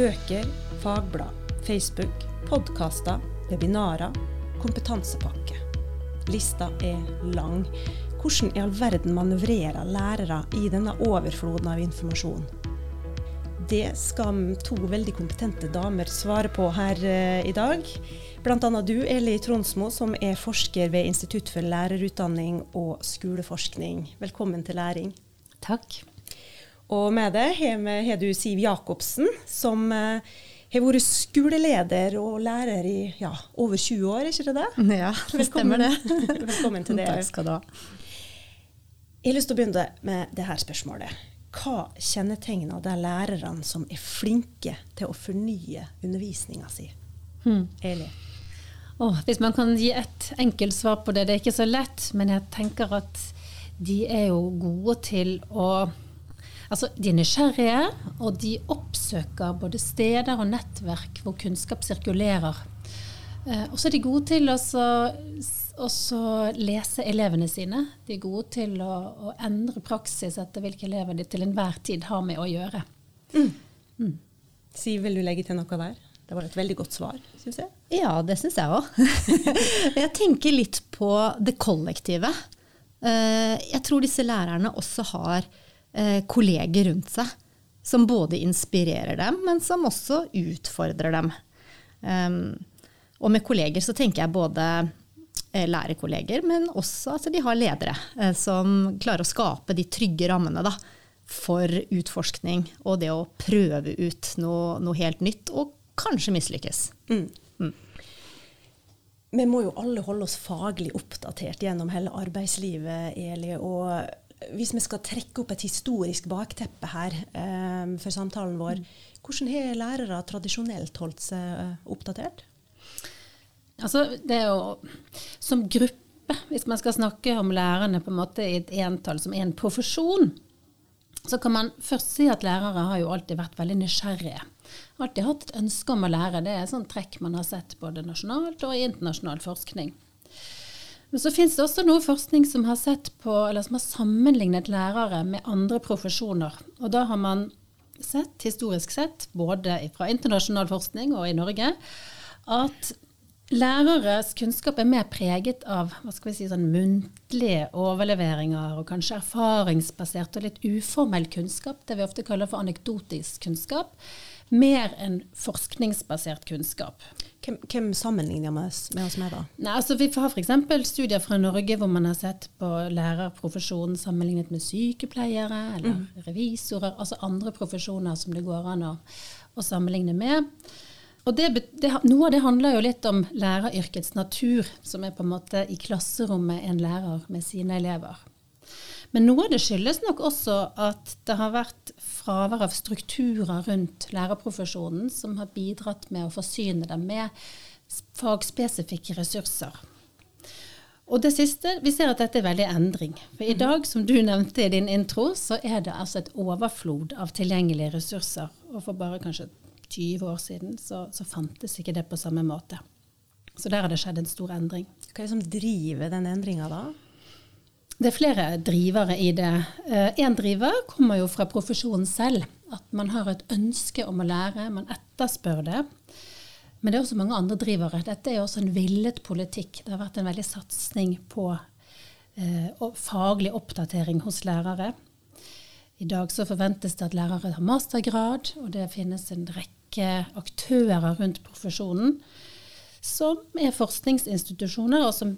Bøker, fagblad, Facebook, podkaster, webinarer, kompetansepakke. Lista er lang. Hvordan i all verden manøvrerer lærere i denne overfloden av informasjon? Det skal to veldig kompetente damer svare på her eh, i dag. Bl.a. du, Eli Tronsmo, som er forsker ved Institutt for lærerutdanning og skoleforskning. Velkommen til læring. Takk. Og med det har du Siv Jacobsen, som eh, har vært skoleleder og lærer i ja, over 20 år, er ikke det det? Ja, det stemmer det. Velkommen til det. Takk skal du ha. Jeg har lyst til å begynne med det her spørsmålet. Hva kjennetegner de lærerne som er flinke til å fornye undervisninga si? Hmm. Eli? Oh, hvis man kan gi et enkelt svar på det, det er ikke så lett, men jeg tenker at de er jo gode til å Altså, de er nysgjerrige, og de oppsøker både steder og nettverk hvor kunnskap sirkulerer. Eh, og så er de gode til å også lese elevene sine. De er gode til å, å, endre praksis etter hvilke elever de til enhver tid har med å gjøre. Mm. Mm. Siv, vil du legge til noe der? Det var et veldig godt svar, syns jeg. Ja, det syns jeg òg. jeg tenker litt på det kollektive. Eh, jeg tror disse lærerne også har eh, kolleger rundt seg som både inspirerer dem, men som også utfordrer dem. Um, og med kolleger så tenker jeg både eh, lærerkolleger, men også at de har ledere eh, som klarer å skape de trygge rammene da, for utforskning og det å prøve ut noe, noe helt nytt, og kanskje mislykkes. Mm. Mm. Vi må jo alle holde oss faglig oppdatert gjennom hele arbeidslivet, Eli. og hvis vi skal trekke opp et historisk bakteppe her eh, for samtalen vår, hvordan har lærere tradisjonelt holdt seg eh, oppdatert? Altså, det er jo Som gruppe, hvis man skal snakke om lærerne på en måte i et entall som en profesjon, så kan man først si at lærere har jo alltid vært veldig nysgjerrige. Alltid hatt et ønske om å lære. Det er et sånt trekk man har sett både nasjonalt og i internasjonal forskning. Men så finnes det også noe forskning som har, på, som har sammenlignet lærere med andre profesjoner. Og da har man sett, historisk sett, både fra internasjonal forskning og i Norge, at læreres kunnskap er mer preget av hva skal vi si, sånn muntlige overleveringer og kanskje erfaringsbasert og litt uformell kunnskap, det vi ofte kaller for anekdotisk kunnskap, mer enn forskningsbasert kunnskap. Hvem, hvem sammenligner vi oss med, da? Nei, altså Vi har f.eks. studier fra Norge hvor man har sett på lærerprofesjonen sammenlignet med sykepleiere eller mm. revisorer, altså andre profesjoner som det går an å, å sammenligne med. Og det, det, Noe av det handler jo litt om læreryrkets natur, som er på en måte i klasserommet en lærer med sine elever. Men noe av det skyldes nok også at det har vært fravær av strukturer rundt lærerprofesjonen som har bidratt med å forsyne dem med fagspesifikke ressurser. Og det siste, Vi ser at dette er veldig endring. For I dag, som du nevnte i din intro, så er det altså et overflod av tilgjengelige ressurser. Og for bare kanskje 20 år siden så, så fantes ikke det på samme måte. Så der har det skjedd en stor endring. Hva er det som driver den endringa da? Det er flere drivere i det. Én eh, driver kommer jo fra profesjonen selv. At man har et ønske om å lære, man etterspør det. Men det er også mange andre drivere. Dette er også en villet politikk. Det har vært en veldig satsing på eh, faglig oppdatering hos lærere. I dag så forventes det at lærere har mastergrad, og det finnes en rekke aktører rundt profesjonen som er forskningsinstitusjoner, og som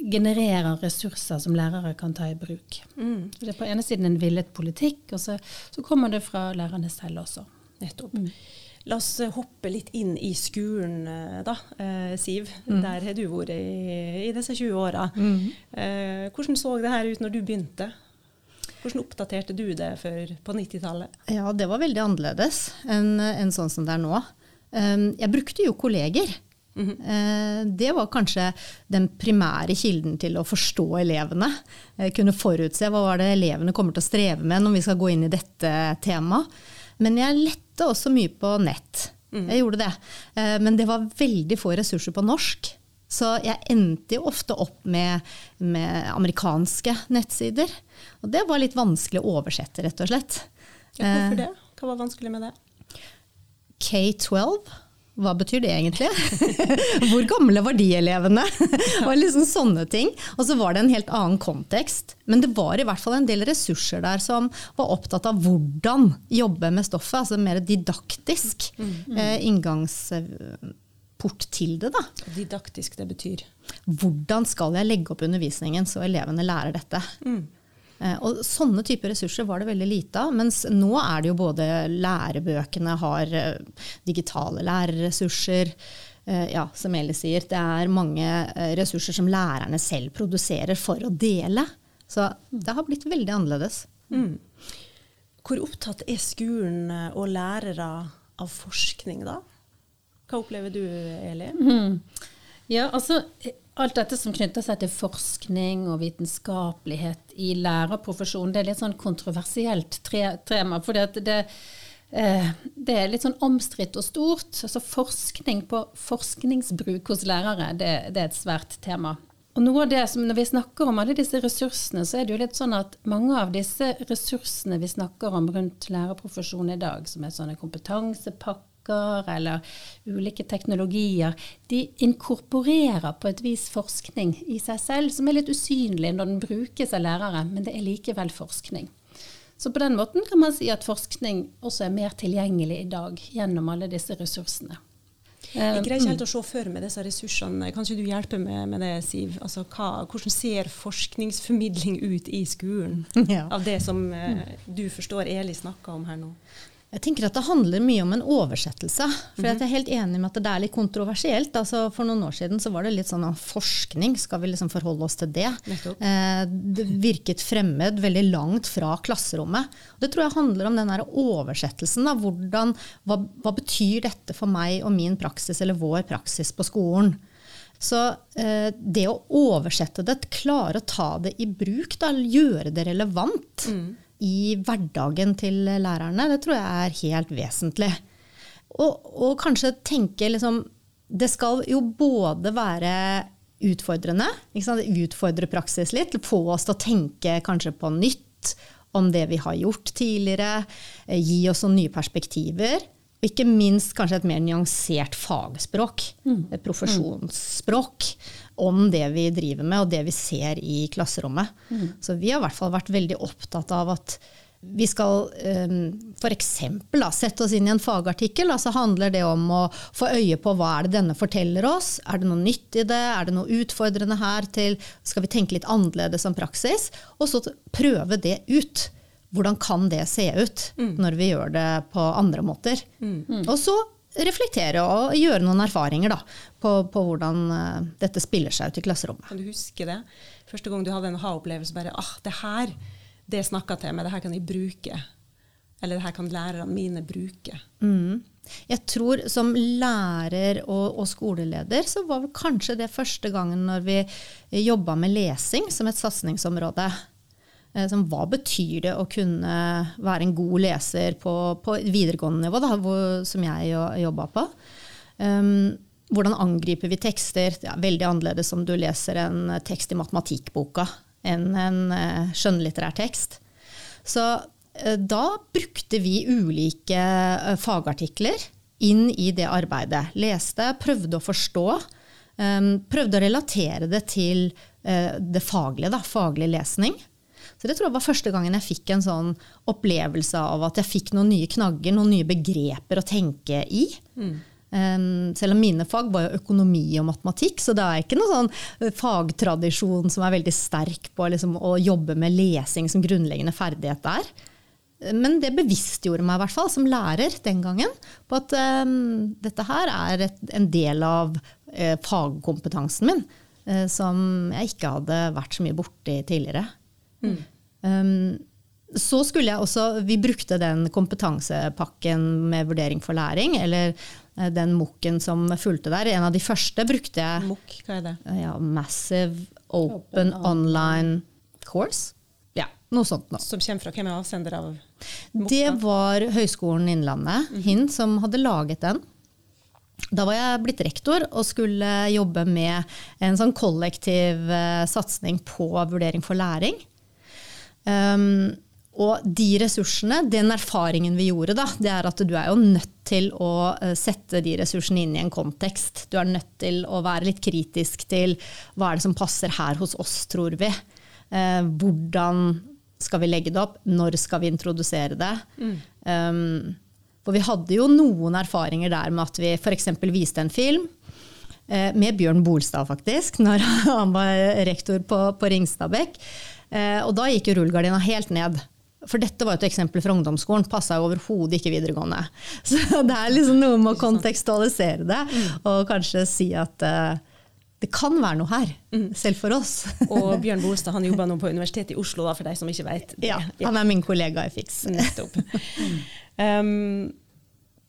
genererer ressurser som lærere kan ta i bruk. Mm. Det er på ene siden en villet politikk, og så, så kommer det fra lærerne selv også. Nettopp. Mm. La oss eh, hoppe litt inn i skolen, eh, da. Eh, Siv, mm. der har du vært i, i disse 20 åra. Mm. Eh, hvordan så det her ut når du begynte? Hvordan oppdaterte du det for, på 90-tallet? Ja, Det var veldig annerledes enn, en sånn som det er nå. Um, jeg brukte jo kolleger. Mm Det var kanskje den primære kilden til å forstå elevene. Eh, kunne forutse hva var det elevene kommer til å streve med når vi skal gå inn i dette temaet. Men jeg lette også mye på nett. Mm. Jeg gjorde det. Eh, men det var veldig få ressurser på norsk. Så jeg endte jo ofte opp med, med amerikanske nettsider. Og det var litt vanskelig å oversette, rett og slett. Hvorfor det? Hva var vanskelig med det? K12. Hva betyr det egentlig? Hvor gamle var de elevene? og liksom sånne ting. Og så var det en helt annen kontekst. Men det var i hvert fall en del ressurser der som var opptatt av hvordan jobbe med stoffet. Altså mer didaktisk eh, inngangsport til det. da. Didaktisk, det betyr? Hvordan skal jeg legge opp undervisningen så elevene lærer dette? Mm. Eh, og sånne typer ressurser var det veldig lite av. Mens nå er det jo både lærebøkene har eh, digitale lærerressurser. Eh, ja, som Eli sier, det er mange ressurser som lærerne selv produserer for å dele. Så det har blitt veldig annerledes. Mm. Hvor opptatt er skolen og lærere av forskning, da? Hva opplever du, Eli? Mm. Ja, altså alt dette som knytter seg til forskning og vitenskapelighet i lærerprofesjonen, det er litt sånn kontroversielt tema. For det, eh, det, er litt sånn omstridt og stort. Altså forskning på forskningsbruk hos lærere, det, det, er et svært tema. Og noe av det som, Når vi snakker om alle disse ressursene, så er det jo litt sånn at mange av disse ressursene vi snakker om rundt lærerprofesjonen i dag, som er sånne kompetansepakker, eller ulike teknologier, de inkorporerer på et vis forskning i seg selv, som er litt usynlig når den brukes av lærere, men det er likevel forskning. Så på den måten kan man si at forskning også er mer tilgjengelig i dag gjennom alle disse ressursene. Jeg greier ikke helt å se for meg disse ressursene. Kan ikke du hjelpe med, med det, Siv? Altså, hva, hvordan ser forskningsformidling ut i skolen? Ja. Av det som eh, du forstår Eli snakker om her nå? Jeg tenker at Det handler mye om en oversettelse. For jeg er helt enig med at det er litt kontroversielt. Altså for noen år siden så var det litt sånn forskning, skal vi liksom forholde oss til det? Eh, det virket fremmed, veldig langt fra klasserommet. Det tror jeg handler om den der oversettelsen. Da. hvordan, hva, hva, betyr dette for meg og min praksis, eller vår praksis på skolen? Så eh, det å oversette det, klare å ta det i bruk, da, gjøre det relevant. Mm i hverdagen til lærerne, det tror jeg er helt vesentlig. Og, og kanskje tenke liksom Det skal jo både være utfordrende, utfordre praksis litt, få oss til å tenke kanskje på nytt om det vi har gjort tidligere, eh, gi oss noen nye perspektiver. Og ikke minst kanskje et mer nyansert fagspråk, mm. et profesjonsspråk, om det vi driver med og det vi ser i klasserommet. Mm. Så vi har i hvert fall vært veldig opptatt av at vi skal um, f.eks. sette oss inn i en fagartikkel. altså handler det om å få øye på hva er det denne forteller oss. Er det noe nytt i det? Er det noe utfordrende her? til, Skal vi tenke litt annerledes om praksis? Og så prøve det ut hvordan kan det se ut mm. når vi gjør det på andre måter. Mm. Og så reflektere og gjøre noen erfaringer da, på, på, hvordan uh, dette spiller seg ut i klasserommet. Kan du huske det? Første gang du hadde en ha-opplevelse, bare ah, det her det snakka til meg, det her kan jeg bruke. Eller det her kan lærerne mine bruke. Mm. Jeg tror som lærer og, og, skoleleder så var vel kanskje det første gangen når vi jobba med lesing som et satsingsområde. Eh, som, hva betyr det å kunne være en god leser på, på videregående nivå, da, hvor, som jeg jobba på? Um, hvordan angriper vi tekster? Er veldig annerledes om du leser en tekst i matematikkboka enn en uh, skjønnlitterær tekst. Så uh, da brukte vi ulike uh, fagartikler inn i det arbeidet. Leste, prøvde å forstå. Um, prøvde å relatere det til det faglige, da, faglig lesning. Så det tror jeg var første gangen jeg fikk en sånn opplevelse av at jeg fikk noen nye knagger, noen nye begreper å tenke i. Mm. Um, selv om mine fag var jo økonomi og matematikk, så det er ikke noen sånn eh, fagtradisjon som er veldig sterk på liksom, å jobbe med lesing som grunnleggende ferdighet der. Men det bevisstgjorde meg i hvert fall som lærer den gangen på at um, dette her er et, en del av uh, fagkompetansen min uh, som jeg ikke hadde vært så mye borti tidligere. Mm. Um, så skulle jeg også Vi brukte den kompetansepakken med vurdering for læring, eller uh, den MOOC-en som fulgte der. En av de første brukte jeg. MOOC, hva er det? Uh, ja, Massive Open, open Online Course. Ja, noe sånt noe. Som kommer fra hvem er avsender av MOOC? Det var Høgskolen Innlandet, mm. HIN, som hadde laget den. Da var jeg blitt rektor og skulle jobbe med en sånn kollektiv uh, satsing på vurdering for læring. Um, Og de ressursene, den erfaringen vi gjorde, da, det er at du er jo nødt til å eh, sette de ressursene inn i en kontekst. Du er nødt til å være litt kritisk til hva er det som passer her hos oss, tror vi. Uh, hvordan skal vi legge det opp? Når skal vi introdusere det? Mm. Um, for vi hadde jo noen erfaringer der med at vi f.eks. viste en film. Eh, med Bjørn Bolstad, faktisk, når han var rektor på, på Ringstadbekk. Eh, og da gikk jo rullegardina helt ned. For dette var et eksempel fra ungdomsskolen, passa jo overhodet ikke videregående. Så det er liksom noe med å kontekstualisere det, og kanskje si at uh, det kan være noe her, mm. selv for oss. og Bjørn Bolstad han jobber nå på Universitetet i Oslo, da, for de som ikke vet. Ja, han er min kollega i Fiks. Nettopp. Um,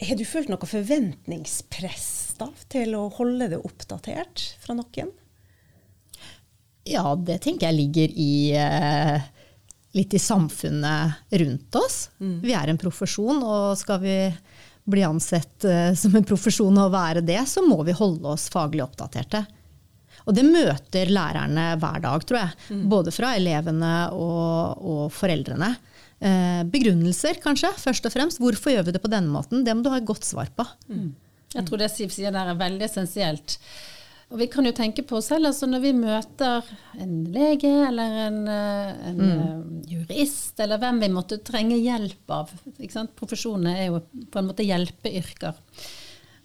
har du følt noe forventningspress da, til å holde det oppdatert fra noen? Ja, det tenker jeg ligger i uh, litt i samfunnet rundt oss. Mm. Vi er en profesjon, og skal vi bli ansett uh, som en profesjon og være det, så må vi holde oss faglig oppdaterte. Og det møter lærerne hver dag, tror jeg. Mm. Både fra elevene og, og foreldrene. Eh, begrunnelser, kanskje, først og fremst. Hvorfor gjør vi det på denne måten? Det må du ha et godt svar på. Mm. Jeg tror det Siv sier der er veldig essensielt. Og vi kan jo tenke på oss selv, altså når vi møter en lege eller en, eh, en mm. Eh, jurist, eller hvem vi måtte trenge hjelp av. Profesjonene er jo på en måte hjelpeyrker.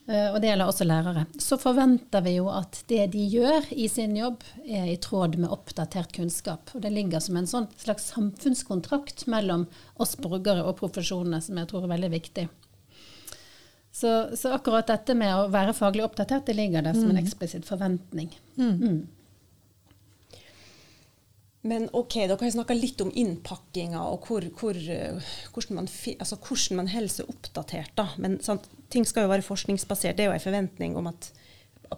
Eh, og det gjelder også lærere. Så forventer vi jo at det de gjør i sin jobb, er i tråd med oppdatert kunnskap. Og det ligger som en sånn slags samfunnskontrakt mellom oss borgere og profesjonene, som jeg tror er veldig viktig. Så, så, akkurat dette med å være faglig oppdatert, det ligger der som en mm. eksplisitt forventning. Mm. Mm. Men ok, dere har snakka litt om innpakkinga og hvor, hvor, hvordan, man, altså hvordan man holder seg oppdatert. Da. Men sant, ting skal jo være forskningsbasert. Det er jo en forventning om at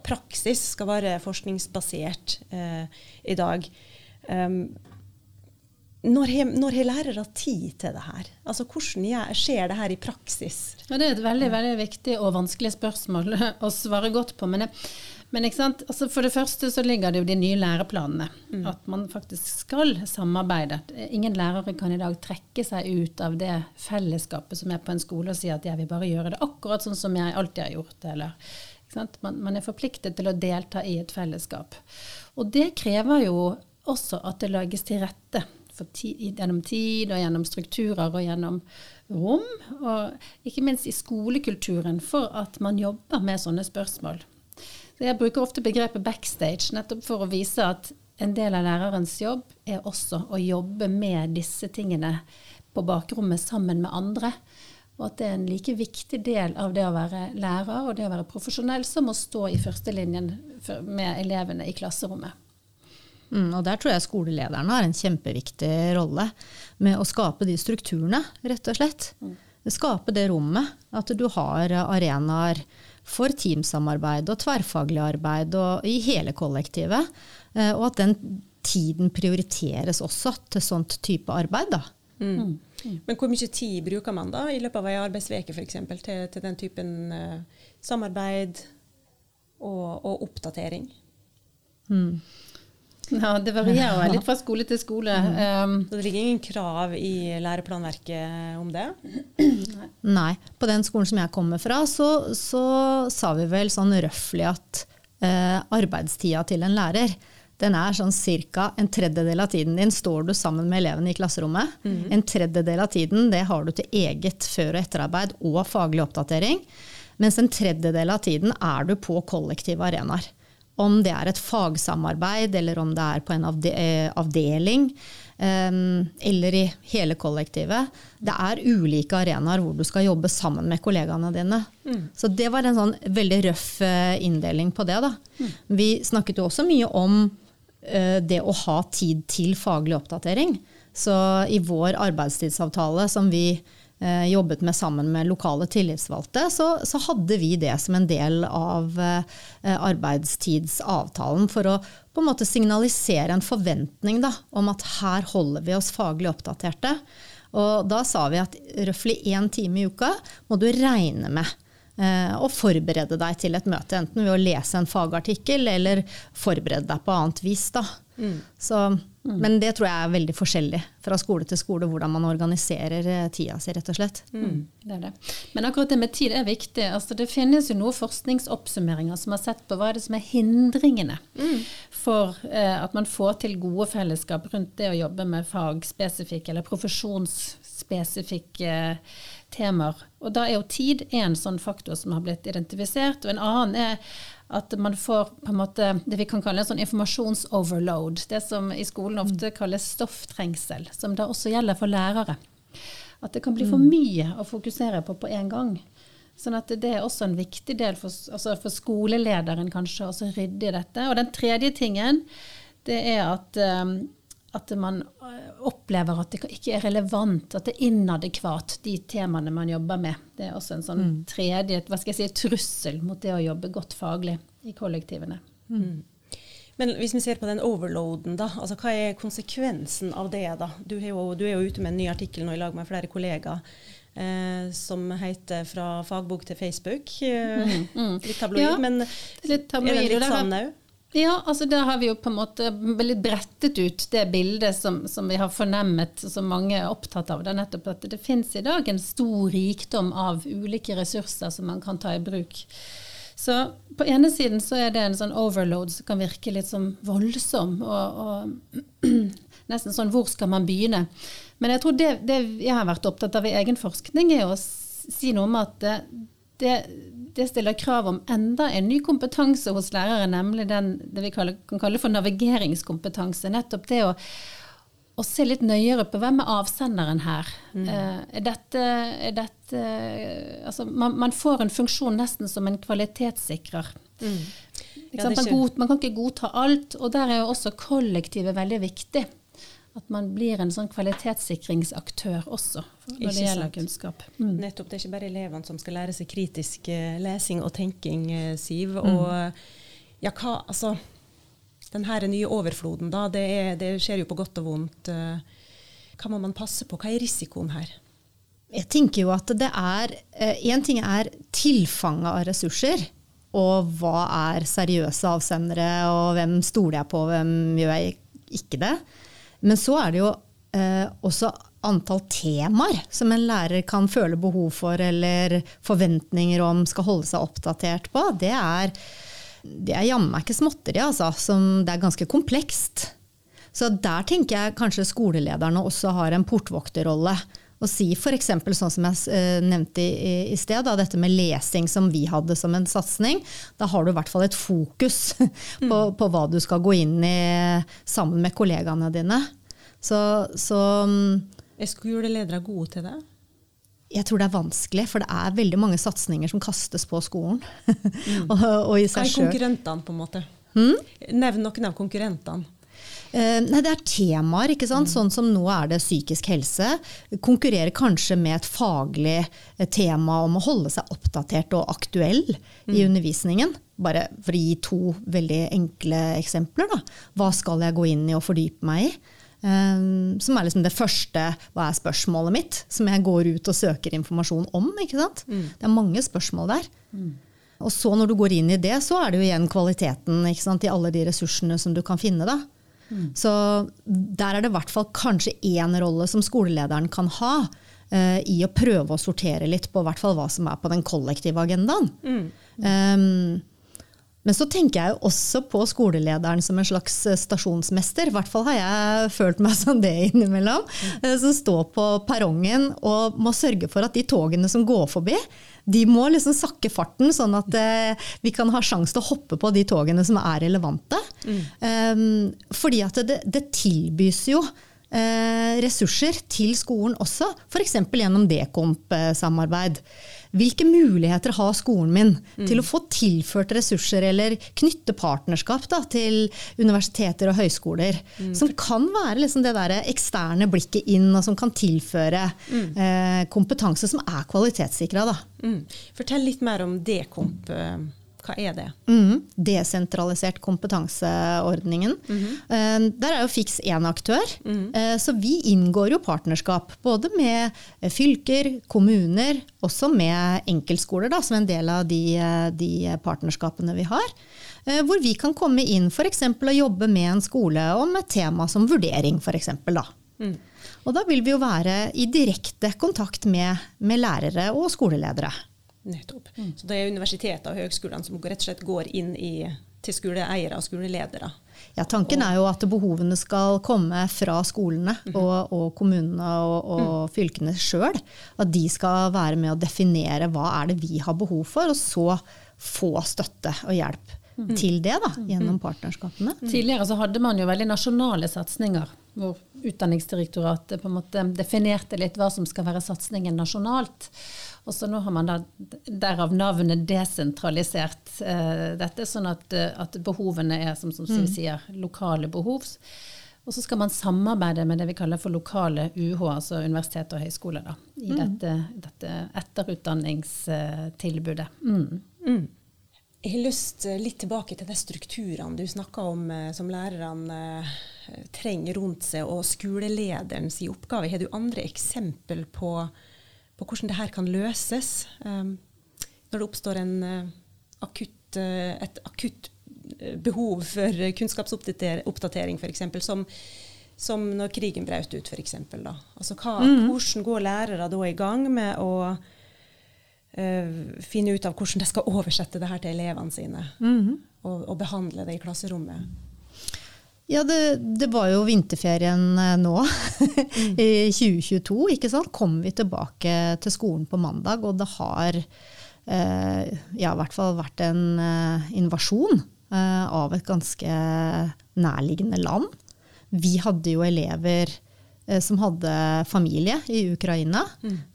praksis skal være forskningsbasert eh, i dag. Um, når har, lærere tid til det her? Altså, Hvordan skjer det her i praksis? Ja, det er et veldig veldig viktig og vanskelig spørsmål å svare godt på. Men, det, men altså, for det første så ligger det jo de nye læreplanene. Mm. At man faktisk skal samarbeide. Ingen lærere kan i dag trekke seg ut av det fellesskapet som er på en skole og si at jeg vil bare gjøre det akkurat sånn som jeg alltid har gjort. Eller, man, man er forpliktet til å delta i et fellesskap. Og det krever jo også at det lages til rette tid, gjennom tid og gjennom strukturer og gjennom rom. Og ikke minst i skolekulturen for at man jobber med sånne spørsmål. Så jeg bruker ofte begrepet backstage nettopp for å vise at en del av lærerens jobb er også å jobbe med disse tingene på bakrommet sammen med andre. Og at det er en like viktig del av det å være lærer og det å være profesjonell som å stå i førstelinjen med elevene i klasserommet. Mm, og der tror jeg skolelederne har en kjempeviktig rolle med å skape de strukturene, rett og slett. Mm. Skape det rommet. At du har arenaer for teamsamarbeid og tverrfaglig arbeid og i hele kollektivet. Eh, og at den tiden prioriteres også til sånt type arbeid. da. Mm. Mm. Men hvor mye tid bruker man da i løpet av ei arbeidsveke f.eks. Til, til den typen uh, samarbeid og, og oppdatering? Mm. Ja, Det varierer litt fra skole til skole. Um, det ligger ingen krav i læreplanverket om det? Nei. På den skolen som jeg kommer fra, så, så sa vi vel sånn røftlig at uh, arbeidstida til en lærer den er sånn ca. en tredjedel av tiden din står du sammen med elevene i klasserommet. Mm. En tredjedel av tiden det har du til eget før- og etterarbeid og faglig oppdatering. Mens en tredjedel av tiden er du på kollektive arenaer. Om det er et fagsamarbeid, eller om det er på en eh, avdeling, um, eller i hele kollektivet. Det er ulike arenaer hvor du skal jobbe sammen med kollegaene dine. Mm. Så det var en sånn veldig røff uh, inndeling på det. Da. Mm. Vi snakket jo også mye om det å ha tid til faglig oppdatering. Så i vår arbeidstidsavtale som vi eh, jobbet med sammen med lokale tillitsvalgte, så, så, hadde vi det som en del av eh, arbeidstidsavtalen for å på en måte signalisere en forventning da, om at her holder vi oss faglig oppdaterte. Og da sa vi at røftlig én time i uka må du regne med Og å forberede deg til et møte, enten ved å lese en fagartikkel eller forberede deg på annet vis. Da. Mm. Så Men det tror jeg er veldig forskjellig fra skole til skole, hvordan man organiserer eh, tida si, rett og slett. Mm, det er det. Men akkurat det med tid er viktig. Altså, det finnes jo noen forskningsoppsummeringer som har sett på hva er det som er hindringene for eh, at man får til gode fellesskap rundt det å jobbe med fagspesifikke eller profesjonsspesifikke eh, temaer. Og da er jo tid en sånn faktor som har blitt identifisert, og en annen er at man får på en måte det vi kan kalle en sånn informasjonsoverload. Det som i skolen ofte kalles stofftrengsel, som da også gjelder for lærere. At det kan bli for mye å fokusere på på en gang. Sånn at det er også en viktig del for, altså for skolelederen kanskje å rydde i dette. Og den tredje tingen, det er at um, at man eh, opplever at det ikke er relevant, at det er inadekvat, de temaene man jobber med. Det er også en sånn mm. tredje hva skal jeg si, trussel mot det å jobbe godt faglig i kollektivene. Mm. Men hvis vi ser på den overloaden, da, altså hva er konsekvensen av det? da? Du er jo, du er jo ute med en ny artikkel nå i lag med flere kollegaer. Eh, som heter 'Fra fagbok til Facebook'. Mm, mm. Litt tabloid, ja, men litt tabloid, er det litt sann òg? Ja, altså der har vi jo på en måte veldig brettet ut det bildet som, som, vi har fornemmet, som mange er opptatt av. Det er nettopp at det finnes i dag en stor rikdom av ulike ressurser som man kan ta i bruk. Så på ene siden så er det en sånn overload som kan virke litt sånn voldsom. og, og nesten sånn hvor skal man begynne? Men jeg tror det, det jeg har vært opptatt av i egen forskning, er å si noe om at det, det det stiller krav om enda en ny kompetanse hos lærere, nemlig den det vi kaller, kan kalle for navigeringskompetanse. Nettopp det å, å se litt nøyere på hvem er avsenderen her. Mm. Uh, er dette, er dette altså man, man, får en funksjon nesten som en kvalitetssikrer. Mm. Ja, man, god, man, kan ikke godta alt, og der er jo også kollektivet veldig viktig. At man blir en sånn kvalitetssikringsaktør også når det gjelder sant. kunnskap. Mm. Nettopp. Det er ikke bare elevene som skal lære seg kritisk uh, lesing og tenking, uh, Siv. Mm. Og ja, hva Altså, den her nye overfloden, da, det, er, det, skjer jo på godt og vondt. Uh, hva må man passe på? Hva er risikoen her? Jeg tenker jo at det er Én ting er tilfanget av ressurser. Og hva er seriøse avsendere, og hvem stoler jeg på, hvem gjør jeg ikke det? Men så er det jo eh, også antall temaer som en lærer kan føle behov for eller forventninger om skal holde seg oppdatert på. Det er, det er jammen meg ikke småtteri, altså. Som det er ganske komplekst. Så der tenker jeg kanskje skolelederne også har en portvokterrolle. Å si f.eks. sånn som jeg eh, nevnte i, i sted, da, dette med lesing som vi hadde som en satsing. Da har du i hvert fall et fokus på, mm. på, hva du skal gå inn i sammen med kollegaene dine. Så, så mm, Er skoleledere gode til det? Jeg tror det er vanskelig, for det er veldig mange satsinger som kastes på skolen. Mm. og, og Hva er konkurrentene, på en måte? Hmm? Nevn noen av konkurrentene. Uh, nei, det er temaer. ikke sant? Mm. Sånn som nå er det psykisk helse. Konkurrerer kanskje med et faglig eh, tema om å holde seg oppdatert og aktuell mm. i undervisningen. Bare for å gi to veldig enkle eksempler. Da. Hva skal jeg gå inn i og fordype meg i? Um, som er liksom det første hva er spørsmålet mitt, som jeg går ut og søker informasjon om. ikke sant? Mm. Det er mange spørsmål der. Mm. Og så når du går inn i det, så er det jo igjen kvaliteten i alle de ressursene som du kan finne. da. Mm. Så der er det i hvert fall kanskje én rolle som skolelederen kan ha. Uh, I å prøve å sortere litt på hvert fall hva som er på den kollektive agendaen. Um, men så tenker jeg jo også på skolelederen som en slags eh, stasjonsmester. I hvert fall har jeg følt meg som det innimellom. Mm. Som står på perrongen og må sørge for at de togene som går forbi, de må liksom sakke farten, sånn at eh, vi kan ha sjanse til å hoppe på de togene som er relevante. Mm. Um, fordi at det, det tilbys jo eh, ressurser til skolen også, f.eks. gjennom Dekomp-samarbeid. Hvilke muligheter har skolen min mm. til å få tilført ressurser eller knytte partnerskap da, til universiteter og høyskoler? Mm. Som kan være liksom det der eksterne blikket inn, og som kan tilføre mm. eh, kompetanse som er kvalitetssikra. Mm. Fortell litt mer om Dekomp. Hva Hva er det? Mm, desentralisert kompetanseordningen. Eh, Der er jo Fiks én aktør. Eh, Så vi inngår jo partnerskap både med eh, fylker, kommuner, også med enkeltskoler, da, som en del av de, de partnerskapene vi har. Hvor vi kan komme inn f.eks. og jobbe med en skole om et tema som vurdering, f.eks. Da. Og da vil vi jo være i direkte kontakt med, med lærere og skoleledere. Nettopp. Så det er universitetet og høgskolene som rett og slett går inn i, til skoleeiere og skoleledere. Ja, Tanken er jo at behovene skal komme fra skolene og, og kommunene og, og fylkene sjøl. At de skal være med å definere hva er det vi har behov for, og så få støtte og hjelp til det da, gjennom partnerskapene. Tidligere så hadde man jo veldig nasjonale satsinger, hvor Utdanningsdirektoratet på en måte definerte litt hva som skal være satsingen nasjonalt. Og så nå har man da derav navnet desentralisert eh, dette, sånn at, eh, at behovene er, som, som Siv sier, lokale behov. Og så skal man samarbeide med det vi kaller for lokale UH, altså universitet og høyskole, da, i dette, dette etterutdanningstilbudet. Mm. Jeg har lyst eh, litt tilbake til de strukturene du snakka om eh, som lærerne eh, trenger rundt seg, og skolelederens oppgave. Har du andre eksempel på, på hvordan dette kan løses? Um, når det oppstår en, akutt, et akutt behov for kunnskapsoppdatering, f.eks., som, som når krigen brøt ut, f.eks. Altså, hva, Hvordan går lærere da i gang med å finne ut av hvordan de skal oversette det her til elevene sine, og, og behandle det i klasserommet. Ja, det, det var jo vinterferien nå, nå, i 2022. ikke sant? Kom vi tilbake til skolen på mandag, og det har eh, ja, i hvert fall vært en eh, invasjon eh, av et ganske nærliggende land. Vi hadde jo elever eh, som hadde familie i Ukraina.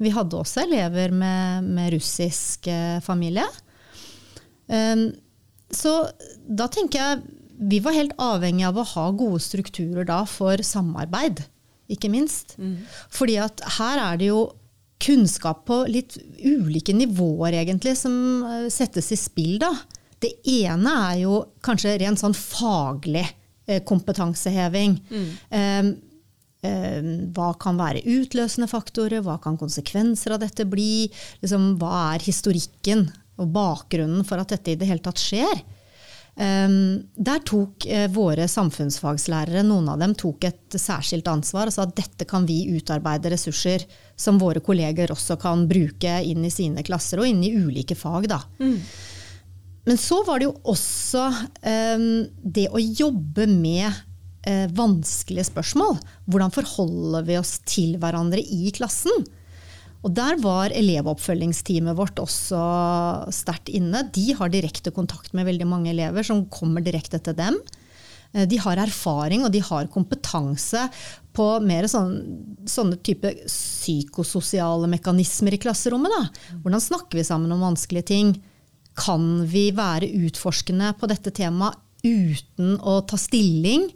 Vi hadde også elever med, med russisk eh, familie. Um, så da tenker jeg vi var helt avhengig av å ha gode strukturer da for samarbeid, ikke minst. Fordi at her er det jo kunnskap på litt ulike nivåer egentlig som eh, settes i spill. da. Det ene er jo kanskje rent sånn faglig eh, kompetanseheving. Mm. um, hva kan være utløsende faktorer, hva kan konsekvenser av dette bli? Liksom, hva er historikken og bakgrunnen for at dette i det hele tatt skjer? Um, der tok eh, våre samfunnsfagslærere, noen av dem tok et særskilt ansvar og sa at dette kan vi utarbeide ressurser som våre kolleger også kan bruke inn i sine klasser og inn i ulike fag. Da. Men så var det jo også um, det å jobbe med eh, vanskelige spørsmål. Hvordan forholder vi oss til hverandre i klassen? Og der var elevoppfølgingsteamet vårt også sterkt inne. De har direkte kontakt med veldig mange elever som kommer direkte til dem. Eh, De har erfaring og de har kompetanse på mer sånne, sånne type psykososiale mekanismer i klasserommet. Da. Hvordan snakker vi sammen om vanskelige ting? Kan vi være utforskende på dette temaet uten å ta stilling?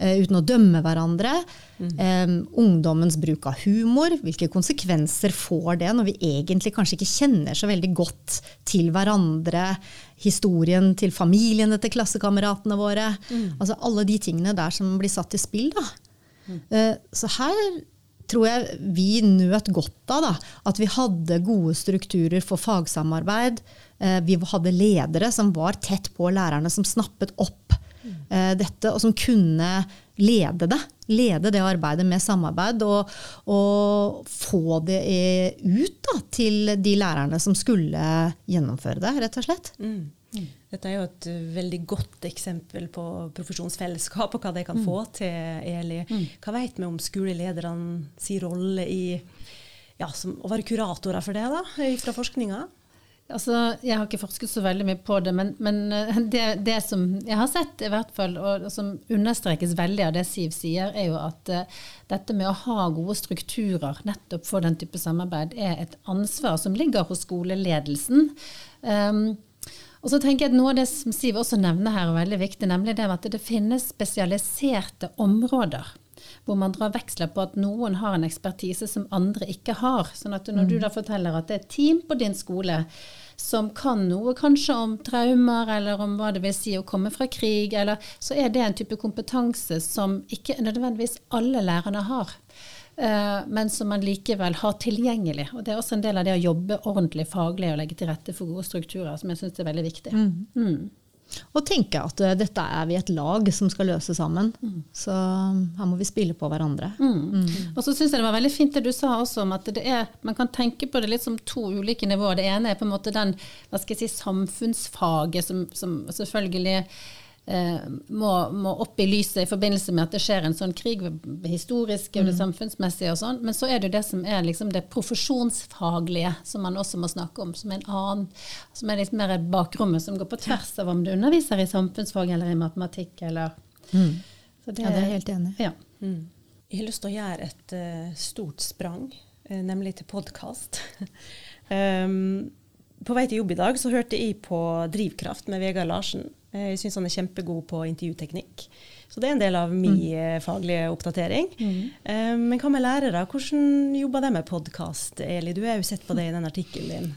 Eh, Uten å dømme hverandre. Eh, ungdommens bruk av humor. Hvilke konsekvenser får det når vi egentlig kanskje ikke kjenner så veldig godt til hverandre? Historien til familiene til klassekameratene våre. Altså Alle de tingene der som blir satt i spill. Da. Eh, så her tror jeg vi nøt godt av da, at vi hadde gode strukturer for fagsamarbeid. Eh, Vi hadde ledere som var tett på lærerne, som snappet opp dette, og som kunne lede det. Lede det arbeidet med samarbeid, og, og få det eh, ut da, til de lærerne som skulle gjennomføre det, rett og slett. Dette er jo et uh, veldig godt eksempel på profesjonsfellesskap og hva de kan få til, Eli. Hva vet vi om skoleledernes sin rolle i ja, som, å være kuratorer for det, da, fra forskninga? Altså, jeg har ikke forsket så veldig mye på det, men, men eh, det, det som jeg har sett, i hvert fall, og som understrekes veldig av det Siv sier, er jo at uh, dette med å ha gode strukturer nettopp for den type samarbeid, er et ansvar som ligger hos skoleledelsen. Um, og så tenker jeg at Noe av det som Siv også nevner her er veldig viktig, nemlig det at det finnes spesialiserte områder. Hvor man drar veksler på at noen har en ekspertise som andre ikke har. Sånn at når du da forteller at det er et team på din skole som kan noe kanskje om traumer, eller om hva det vil si å komme fra krig, eller, så er det en type kompetanse som ikke nødvendigvis alle lærerne har. Uh, men som man likevel har tilgjengelig. Og Det er også en del av det å jobbe ordentlig faglig og legge til rette for gode strukturer, som jeg syns er veldig viktig. Mm. Mm. Og tenke at uh, dette er vi et lag som skal løse sammen. Mm. Så um, her må vi spille på hverandre. Mm. Mm. Og så syns jeg det var veldig fint det du sa også om at er, man kan tenke på det litt som to ulike nivåer. Det ene er på en måte den hva skal jeg si, samfunnsfaget som, som selvfølgelig Eh, må, må, opp i lyset i forbindelse med at det skjer en sånn krig, historisk og mm. samfunnsmessig og sånn. Men så er det jo det som er liksom det profesjonsfaglige, som man også må snakke om, som er en annen, som er litt mer bakrommet, som går på tvers av om du underviser i samfunnsfag eller i matematikk eller mm. det, Ja, det er jeg helt enig i. Ja. Mm. Jeg har lyst til å gjøre et uh, stort sprang, uh, nemlig til podkast. um, på vei til jobb i dag så hørte jeg på Drivkraft med Vegard Larsen. Jeg syns han er kjempegod på intervjuteknikk. Så det er en del av min mm. Eh, faglige oppdatering. Mm. Um, men hva med lærere? Hvordan jobber de med podkast, Eli? Du har jo sett på det i den artikkelen din.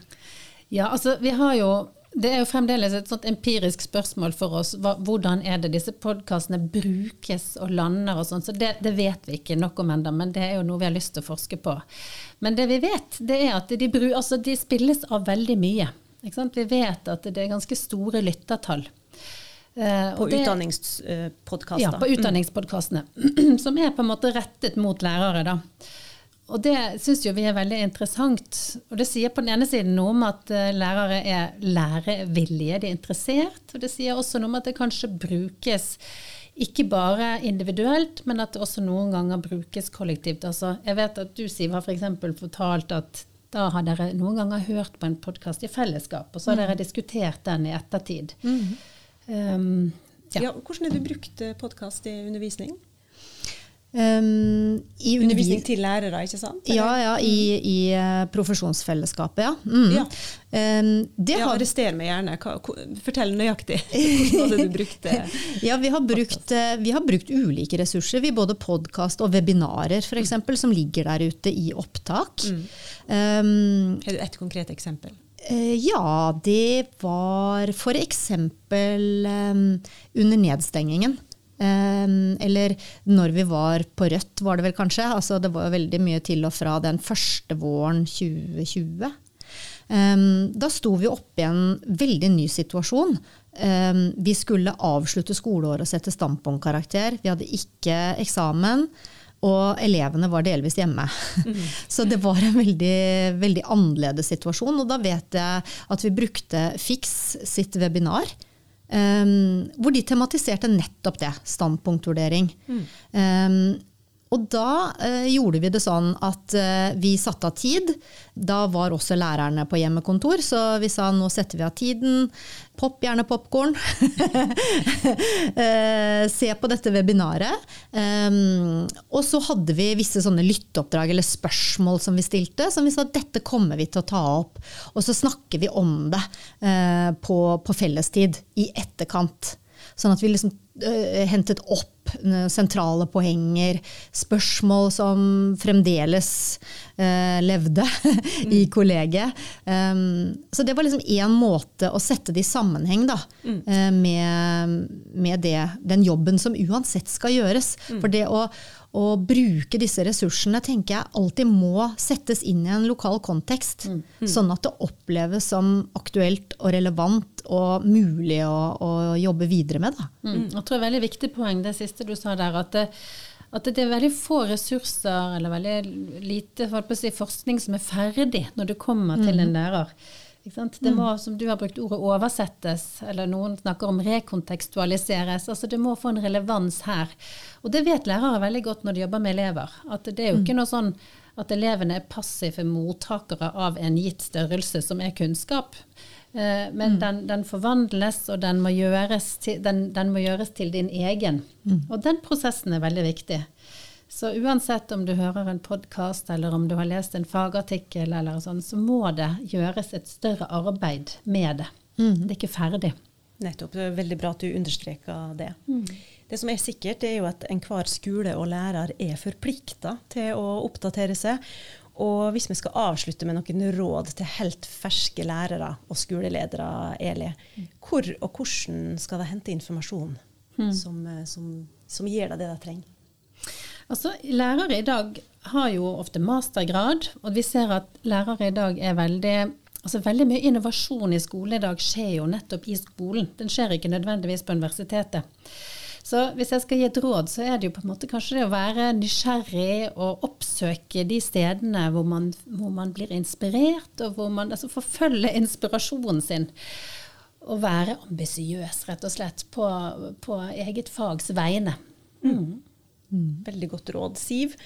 Ja, altså vi har jo det er jo fremdeles et sånt empirisk spørsmål for oss. Hva, hvordan er det disse podkastene brukes og lander og sånn. Så det, det, vet vi ikke nok om ennå, men det er jo noe vi har lyst til å forske på. Men det vi vet, det er at de, altså de spilles av veldig mye. Vi vet at det er ganske store lyttertall. Uh, på utdanningspodkaster. Ja, på utdanningspodkastene. Mm. Som er på en måte rettet mot lærere, da. Og det syns jo vi er veldig interessant. Og det sier på den ene siden noe om at uh, lærere er lærevillige, de er interessert. Og det sier også noe om at det kanskje brukes ikke bare individuelt, men at det også noen ganger brukes kollektivt. Altså, jeg vet at du, Siv, har f.eks. For fortalt at da har dere noen ganger hørt på en podkast i fellesskap, og så har mm. dere diskutert den i ettertid. Mm. Um, ja. Ja, hvordan har du brukt eh, podkast i undervisning? Um, I undervisning til lærere, ikke sant? Eller? Ja, ja i, i uh, profesjonsfellesskapet, ja. Mm. ja. Um, det ja, har, Arrester meg gjerne. Fortell nøyaktig. Hvordan du brukt det? ja, vi har brukt, uh, vi har brukt, ulike ressurser. Vi Både podkast og webinarer for mm. som ligger der ute i opptak. Mm. Um, har du et konkret eksempel? Eh, ja, det var f.eks. Um, under nedstengingen. Um, eller når vi var på Rødt, var det vel kanskje. Altså, det var veldig mye til og fra den første våren 2020. Um, da sto vi oppe i en veldig ny situasjon. Vi skulle avslutte skoleåret og sette standpunktkarakter. Vi hadde ikke eksamen. Og elevene var delvis hjemme. Mm. Så det var en veldig, veldig, annerledes situasjon. Og da vet jeg at vi brukte Fix sitt webinar. Um, hvor de tematiserte nettopp det. Standpunktvurdering. Mm. Um, og da eh, gjorde vi det sånn at eh, vi satte av tid. Da var også lærerne på hjemmekontor, så vi sa nå setter vi av tiden. Popp gjerne popkorn. eh, se på dette webinaret. Um, og så hadde vi visse sånne lytteoppdrag eller spørsmål som vi stilte, som vi sa dette kommer vi til å ta opp. Og så snakker vi om det eh, på, på fellestid i etterkant. Sånn at vi liksom hentet opp sentrale poenger, spørsmål som fremdeles eh, levde i mm. kollegiet. Um, så det var liksom én måte å sette det i sammenheng da, mm. uh, med, med det, den jobben som uansett skal gjøres. Mm. For det å å bruke disse ressursene tenker jeg alltid må settes inn i en lokal kontekst. Mm. Mm. Sånn at det oppleves som aktuelt og relevant og mulig å, å jobbe videre med. Mm. Jeg tror det er et veldig viktig poeng det siste du sa der. at det, at det er veldig få ressurser eller veldig lite si, forskning som er ferdig når du kommer til en mm. lærer. Det må, mm. som du har brukt ordet, oversettes, eller noen snakker om rekontekstualiseres. altså Det må få en relevans her. Og det vet lærere veldig godt når de jobber med elever. At det er jo mm. ikke noe sånn at elevene er passive mottakere av en gitt størrelse som er kunnskap. Eh, men mm. den, den, forvandles, og den må, til, den, den må, gjøres til, din egen. Mm. Og den prosessen er veldig viktig. Så uansett om du hører en podkast eller om du har lest en fagartikkel, eller sånn, så må det gjøres et større arbeid med det. Mm. Det er ikke ferdig. Nettopp. Det er veldig bra at du understreker det. Mm. Det Det som er sikkert, det er jo at enhver skole og lærer er forplikta til å oppdatere seg. Og hvis vi skal avslutte med noen råd til helt ferske lærere og skoleledere, Eli, hvor og hvordan skal de hente informasjon mm. som, eh, som, som, gir deg det de trenger? Altså, Lærere i dag har jo ofte mastergrad, og vi ser at lærere i dag er veldig Altså Veldig mye innovasjon i skolen i dag skjer jo nettopp i skolen. Den skjer ikke nødvendigvis på universitetet. Så hvis jeg skal gi et råd, så er det jo på en måte kanskje det å være nysgjerrig og oppsøke de stedene hvor man, hvor man blir inspirert, og hvor man altså forfølger inspirasjonen sin. Og være ambisiøs, rett og slett, på, på eget fags vegne. Mm. Mm. Veldig godt råd. Siv,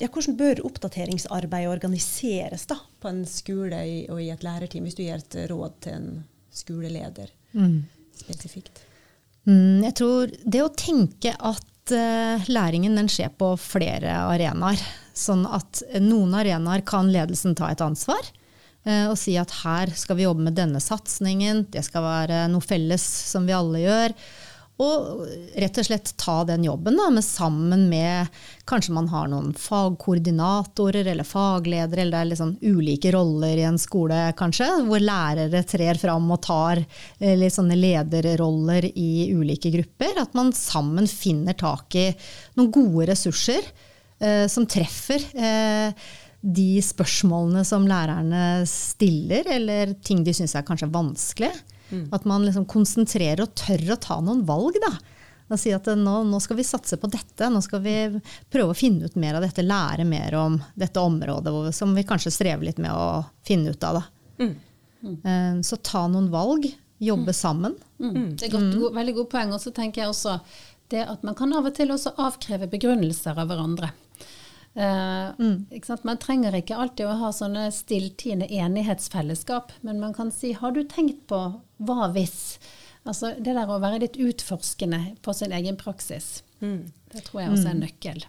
ja, hvordan bør oppdateringsarbeidet organiseres da, på en skole og i et lærerteam, hvis du gir et råd til en skoleleder mm. spesifikt? Mm, jeg tror det å tenke at uh, læringen den skjer på flere arenaer. Sånn at noen arenaer kan ledelsen ta et ansvar uh, og si at her skal vi jobbe med denne satsingen, det skal være noe felles som vi alle gjør. Og rett og slett ta den jobben da, med sammen med Kanskje man har noen fagkoordinatorer eller fagledere, eller det er liksom ulike roller i en skole, kanskje, hvor lærere trer fram og tar eh, litt sånne lederroller i ulike grupper. At man sammen finner tak i noen gode ressurser eh, som treffer. Eh, de spørsmålene som lærerne stiller, eller ting de syns er kanskje vanskelig. Mm. At man liksom konsentrerer og tør å ta noen valg. da. Og si at nå, nå, skal vi satse på dette, nå skal vi prøve å finne ut mer av dette, lære mer om dette området som vi kanskje strever litt med å finne ut av. Mm. Mm. Så ta noen valg, jobbe mm. sammen. Mm. Det er godt, god, veldig godt poeng. Og så tenker jeg også det at man kan av og til også avkreve begrunnelser av hverandre. Uh, mm. Man trenger ikke alltid å ha sånne stilltiende enighetsfellesskap, men man kan si 'har du tenkt på hva hvis'? Altså Det der å være litt utforskende på sin egen praksis, mm. det tror jeg også er en mm. nøkkel.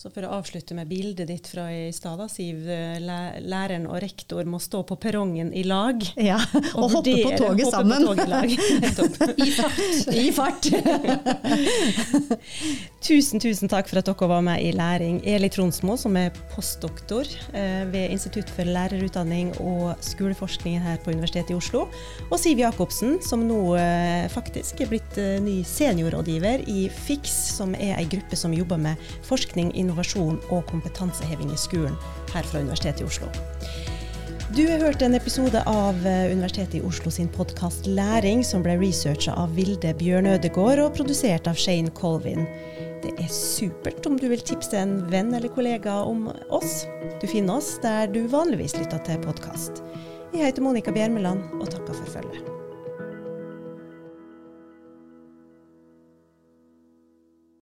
Så for å avslutte med bildet ditt fra i stad, Siv. Læreren og rektor må stå på perrongen i lag. Ja, Og, og hoppe på toget hoppe sammen. På toget I I fart. I fart. tusen, tusen takk for at dere var med i Læring. Eli Tronsmo, som er postdoktor eh, ved Institutt for lærerutdanning og skoleforskning her på Universitetet i Oslo. Og Siv Jacobsen, som nå eh, faktisk er blitt eh, ny seniorrådgiver i FIX, som er ei gruppe som jobber med forskning, innovasjon innovasjon og kompetanseheving i skolen her fra Universitetet i Oslo. Du har hørt en episode av eh, Universitetet i Oslo sin podkast Læring, som ble researcha av Vilde Bjørn Ødegård og produsert av Shane Colvin. Det er supert om du vil tipse en venn eller kollega om oss. Du finner oss der du vanligvis lytter til podkast. Jeg heter Monica Bjermeland og takker for følget.